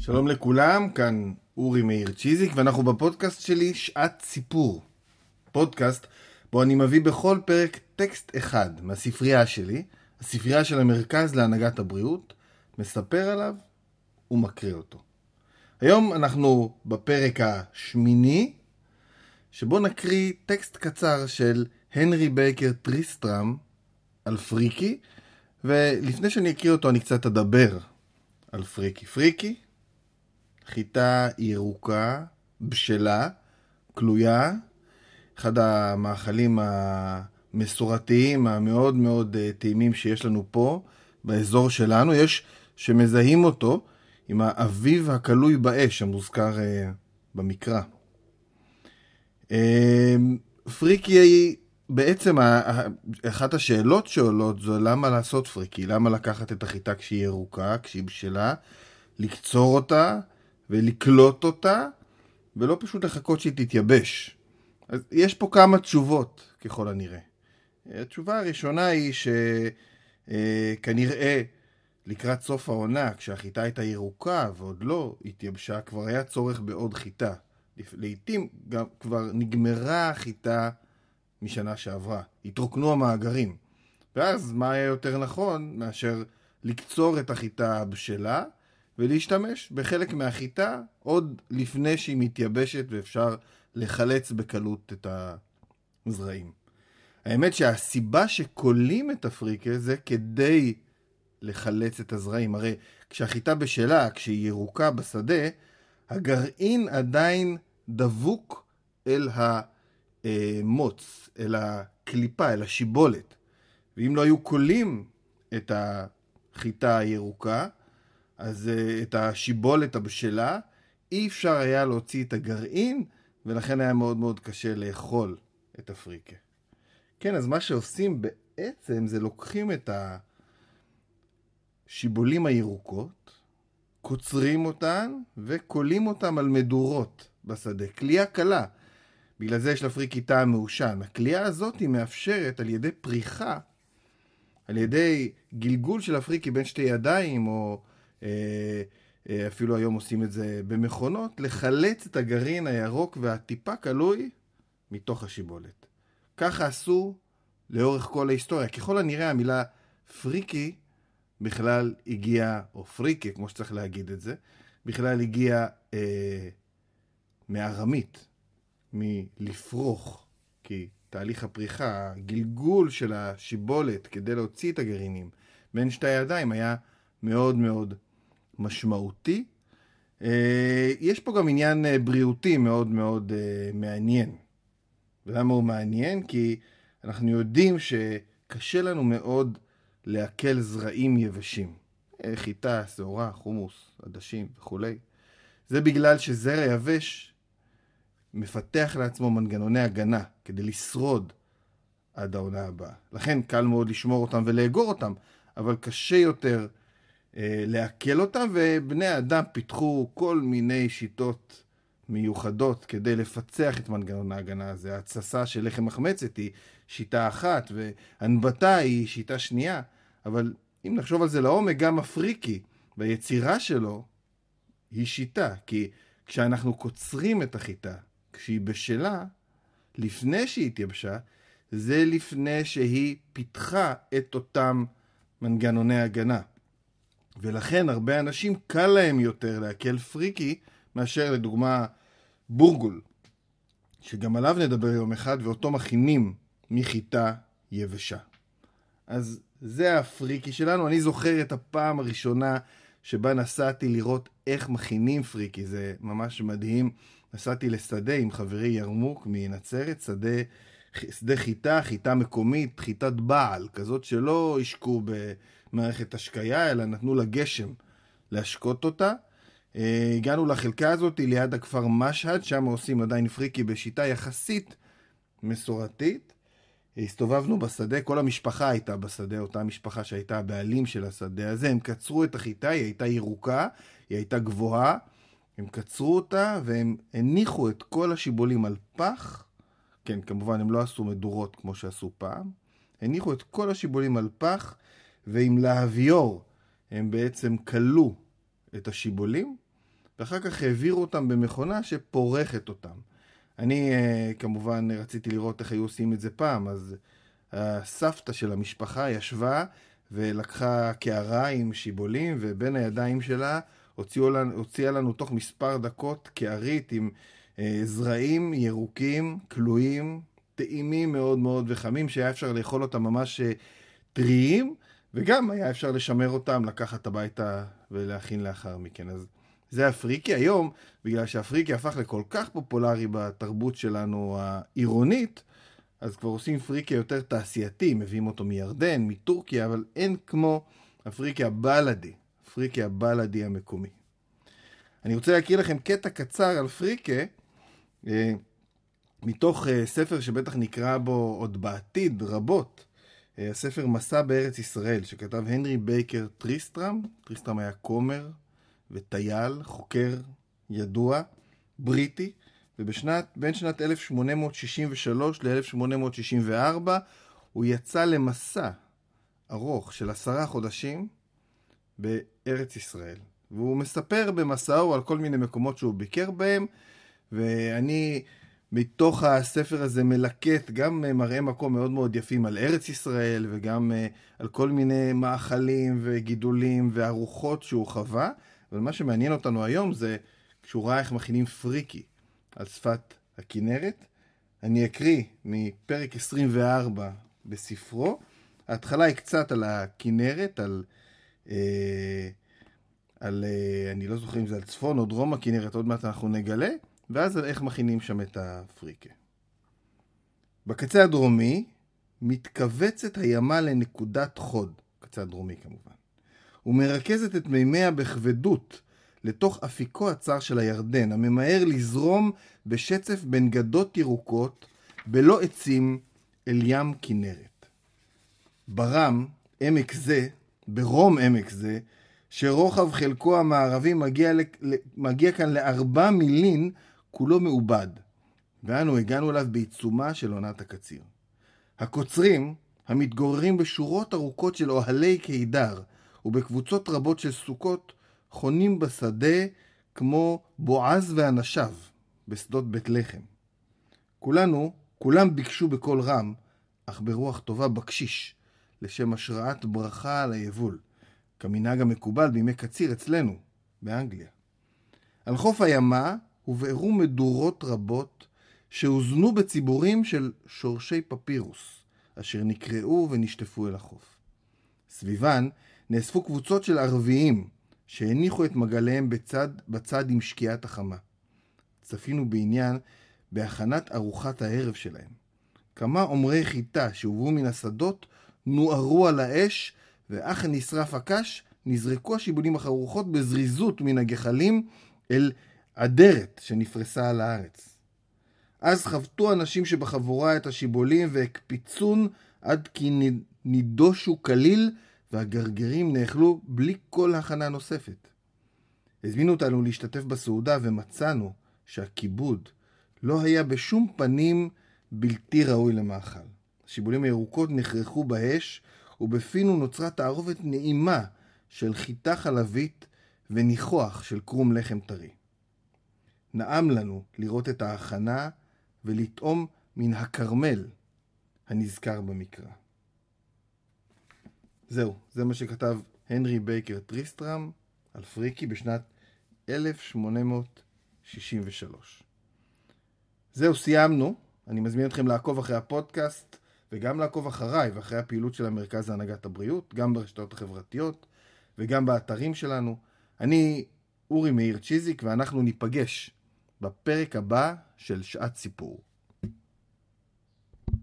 שלום לכולם, כאן אורי מאיר צ'יזיק, ואנחנו בפודקאסט שלי שעת סיפור. פודקאסט בו אני מביא בכל פרק טקסט אחד מהספרייה שלי, הספרייה של המרכז להנהגת הבריאות, מספר עליו ומקריא אותו. היום אנחנו בפרק השמיני, שבו נקריא טקסט קצר של הנרי בייקר טריסטרם על פריקי, ולפני שאני אקריא אותו אני קצת אדבר על פריקי. פריקי, חיטה ירוקה, בשלה, כלויה, אחד המאכלים המסורתיים המאוד מאוד אה, טעימים שיש לנו פה, באזור שלנו. יש שמזהים אותו עם האביב הכלוי באש המוזכר uh, במקרא. Uh, פריקי היא בעצם אחת השאלות שעולות זו למה לעשות פריקי, למה לקחת את החיטה כשהיא ירוקה, כשהיא בשלה, לקצור אותה ולקלוט אותה, ולא פשוט לחכות שהיא תתייבש. אז יש פה כמה תשובות, ככל הנראה. התשובה הראשונה היא שכנראה לקראת סוף העונה, כשהחיטה הייתה ירוקה ועוד לא התייבשה, כבר היה צורך בעוד חיטה. לעתים גם כבר נגמרה החיטה משנה שעברה, התרוקנו המאגרים. ואז מה היה יותר נכון מאשר לקצור את החיטה הבשלה ולהשתמש בחלק מהחיטה עוד לפני שהיא מתייבשת ואפשר לחלץ בקלות את הזרעים. האמת שהסיבה שכולים את הפריקה זה כדי לחלץ את הזרעים. הרי כשהחיטה בשלה, כשהיא ירוקה בשדה, הגרעין עדיין דבוק אל המוץ, אל הקליפה, אל השיבולת. ואם לא היו כולים את החיטה הירוקה, אז אה, את השיבולת הבשלה, אי אפשר היה להוציא את הגרעין, ולכן היה מאוד מאוד קשה לאכול את הפריקה. כן, אז מה שעושים בעצם זה לוקחים את השיבולים הירוקות, קוצרים אותן וכולים אותן על מדורות בשדה. כליאה קלה. בגלל זה יש לפריקי טעם מעושן. הכליאה הזאת היא מאפשרת על ידי פריחה, על ידי גלגול של הפריקי בין שתי ידיים, או אפילו היום עושים את זה במכונות, לחלץ את הגרעין הירוק והטיפה כלוי מתוך השיבולת. ככה עשו לאורך כל ההיסטוריה. ככל הנראה המילה פריקי בכלל הגיעה, או פריקי, כמו שצריך להגיד את זה, בכלל הגיעה אה, מארמית, מלפרוך, כי תהליך הפריחה, הגלגול של השיבולת כדי להוציא את הגרעינים בין שתי הידיים היה מאוד מאוד משמעותי. אה, יש פה גם עניין אה, בריאותי מאוד מאוד אה, מעניין. ולמה הוא מעניין? כי אנחנו יודעים שקשה לנו מאוד לעכל זרעים יבשים. חיטה, שעורה, חומוס, עדשים וכולי. זה בגלל שזרע יבש מפתח לעצמו מנגנוני הגנה כדי לשרוד עד העונה הבאה. לכן קל מאוד לשמור אותם ולאגור אותם, אבל קשה יותר לעכל אותם, ובני האדם פיתחו כל מיני שיטות מיוחדות כדי לפצח את מנגנון ההגנה הזה. התססה של לחם מחמצת היא שיטה אחת, והנבטה היא שיטה שנייה, אבל אם נחשוב על זה לעומק, גם הפריקי והיצירה שלו היא שיטה, כי כשאנחנו קוצרים את החיטה, כשהיא בשלה, לפני שהיא התייבשה, זה לפני שהיא פיתחה את אותם מנגנוני הגנה. ולכן הרבה אנשים קל להם יותר לעכל פריקי מאשר לדוגמה בורגול, שגם עליו נדבר יום אחד, ואותו מכינים מחיטה יבשה. אז זה הפריקי שלנו. אני זוכר את הפעם הראשונה שבה נסעתי לראות איך מכינים פריקי, זה ממש מדהים. נסעתי לשדה עם חברי ירמוק מנצרת, שדה, שדה חיטה, חיטה מקומית, חיטת בעל, כזאת שלא השקו במערכת השקיה, אלא נתנו לה גשם להשקות אותה. אה, הגענו לחלקה הזאת ליד הכפר משהד, שם עושים עדיין פריקי בשיטה יחסית מסורתית. הסתובבנו בשדה, כל המשפחה הייתה בשדה, אותה משפחה שהייתה הבעלים של השדה הזה. הם קצרו את החיטה, היא הייתה ירוקה, היא הייתה גבוהה. הם קצרו אותה והם הניחו את כל השיבולים על פח. כן, כמובן הם לא עשו מדורות כמו שעשו פעם. הניחו את כל השיבולים על פח, ועם להביור הם בעצם כלו את השיבולים, ואחר כך העבירו אותם במכונה שפורכת אותם. אני כמובן רציתי לראות איך היו עושים את זה פעם, אז הסבתא של המשפחה ישבה ולקחה קערה עם שיבולים, ובין הידיים שלה הוציאה לנו, הוציאה לנו תוך מספר דקות קערית עם אה, זרעים ירוקים, כלואים, טעימים מאוד מאוד וחמים, שהיה אפשר לאכול אותם ממש אה, טריים, וגם היה אפשר לשמר אותם, לקחת הביתה ולהכין לאחר מכן. אז זה הפריקי. היום, בגלל שהפריקי הפך לכל כך פופולרי בתרבות שלנו העירונית, אז כבר עושים פריקי יותר תעשייתי, מביאים אותו מירדן, מטורקיה, אבל אין כמו הפריקי הבלאדי, הפריקי הבלאדי המקומי. אני רוצה להקריא לכם קטע קצר על פריקה, אה, מתוך אה, ספר שבטח נקרא בו עוד בעתיד רבות, אה, הספר מסע בארץ ישראל, שכתב הנרי בייקר טריסטרם, טריסטרם היה כומר וטייל, חוקר ידוע, בריטי, ובשנת, בין שנת 1863 ל-1864 הוא יצא למסע ארוך של עשרה חודשים בארץ ישראל. והוא מספר במסעו על כל מיני מקומות שהוא ביקר בהם, ואני מתוך הספר הזה מלקט גם מראה מקום מאוד מאוד יפים על ארץ ישראל, וגם אה, על כל מיני מאכלים וגידולים וארוחות שהוא חווה, אבל מה שמעניין אותנו היום זה כשהוא ראה איך מכינים פריקי. על שפת הכנרת. אני אקריא מפרק 24 בספרו. ההתחלה היא קצת על הכנרת, על... אה, על אה, אני לא זוכר אם זה על צפון או דרום הכנרת, עוד מעט אנחנו נגלה, ואז איך מכינים שם את הפריקה. בקצה הדרומי מתכווצת הימה לנקודת חוד, קצה הדרומי כמובן, ומרכזת את מימיה בכבדות לתוך אפיקו הצר של הירדן, הממהר לזרום בשצף בין גדות ירוקות, בלא עצים, אל ים כנרת. ברם, עמק זה, ברום עמק זה, שרוחב חלקו המערבי מגיע, מגיע כאן לארבע מילין, כולו מעובד, ואנו הגענו אליו בעיצומה של עונת הקציר. הקוצרים, המתגוררים בשורות ארוכות של אוהלי קידר ובקבוצות רבות של סוכות, חונים בשדה כמו בועז ואנשיו בשדות בית לחם. כולנו, כולם ביקשו בקול רם, אך ברוח טובה בקשיש, לשם השראת ברכה על היבול, כמנהג המקובל בימי קציר אצלנו, באנגליה. על חוף הימה הובערו מדורות רבות שהוזנו בציבורים של שורשי פפירוס, אשר נקרעו ונשטפו אל החוף. סביבן נאספו קבוצות של ערביים, שהניחו את מגליהם בצד, בצד עם שקיעת החמה. צפינו בעניין בהכנת ארוחת הערב שלהם. כמה עומרי חיטה שהובאו מן השדות נוערו על האש, ואך נשרף הקש, נזרקו השיבולים החרוכות בזריזות מן הגחלים אל אדרת שנפרסה על הארץ. אז חבטו אנשים שבחבורה את השיבולים והקפיצון עד כי נידושו כליל והגרגרים נאכלו בלי כל הכנה נוספת. הזמינו אותנו להשתתף בסעודה ומצאנו שהכיבוד לא היה בשום פנים בלתי ראוי למאכל. השיבולים הירוקות נחרחו באש, ובפינו נוצרה תערובת נעימה של חיטה חלבית וניחוח של קרום לחם טרי. נעם לנו לראות את ההכנה ולטעום מן הכרמל הנזכר במקרא. זהו, זה מה שכתב הנרי בייקר טריסטרם על פריקי בשנת 1863. זהו, סיימנו. אני מזמין אתכם לעקוב אחרי הפודקאסט וגם לעקוב אחריי ואחרי הפעילות של המרכז להנהגת הבריאות, גם ברשתות החברתיות וגם באתרים שלנו. אני אורי מאיר צ'יזיק ואנחנו ניפגש בפרק הבא של שעת סיפור.